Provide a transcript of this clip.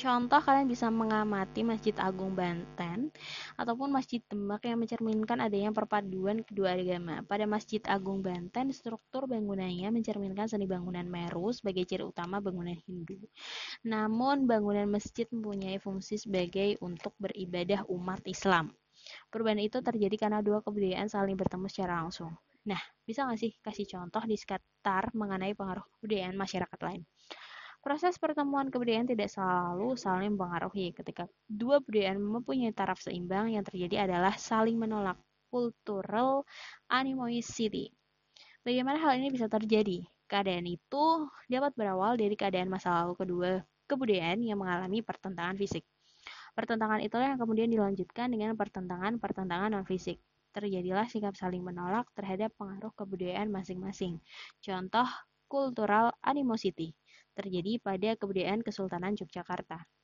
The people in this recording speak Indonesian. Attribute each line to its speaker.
Speaker 1: Contoh kalian bisa mengamati Masjid Agung Banten ataupun Masjid Demak yang mencerminkan adanya perpaduan kedua agama. Pada Masjid Agung Banten, struktur bangunannya mencerminkan seni bangunan Meru sebagai ciri utama bangunan Hindu. Namun, bangunan masjid mempunyai fungsi sebagai untuk beribadah umat Islam. Perubahan itu terjadi karena dua kebudayaan saling bertemu secara langsung. Nah, bisa nggak sih kasih contoh di sekitar mengenai pengaruh kebudayaan masyarakat lain? Proses pertemuan kebudayaan tidak selalu saling mempengaruhi. Ketika dua budaya mempunyai taraf seimbang, yang terjadi adalah saling menolak cultural animosity. Bagaimana hal ini bisa terjadi? Keadaan itu dapat berawal dari keadaan masa lalu kedua kebudayaan yang mengalami pertentangan fisik. Pertentangan itulah yang kemudian dilanjutkan dengan pertentangan-pertentangan non-fisik. Terjadilah sikap saling menolak terhadap pengaruh kebudayaan masing-masing. Contoh, cultural animosity terjadi pada kebudayaan Kesultanan Yogyakarta.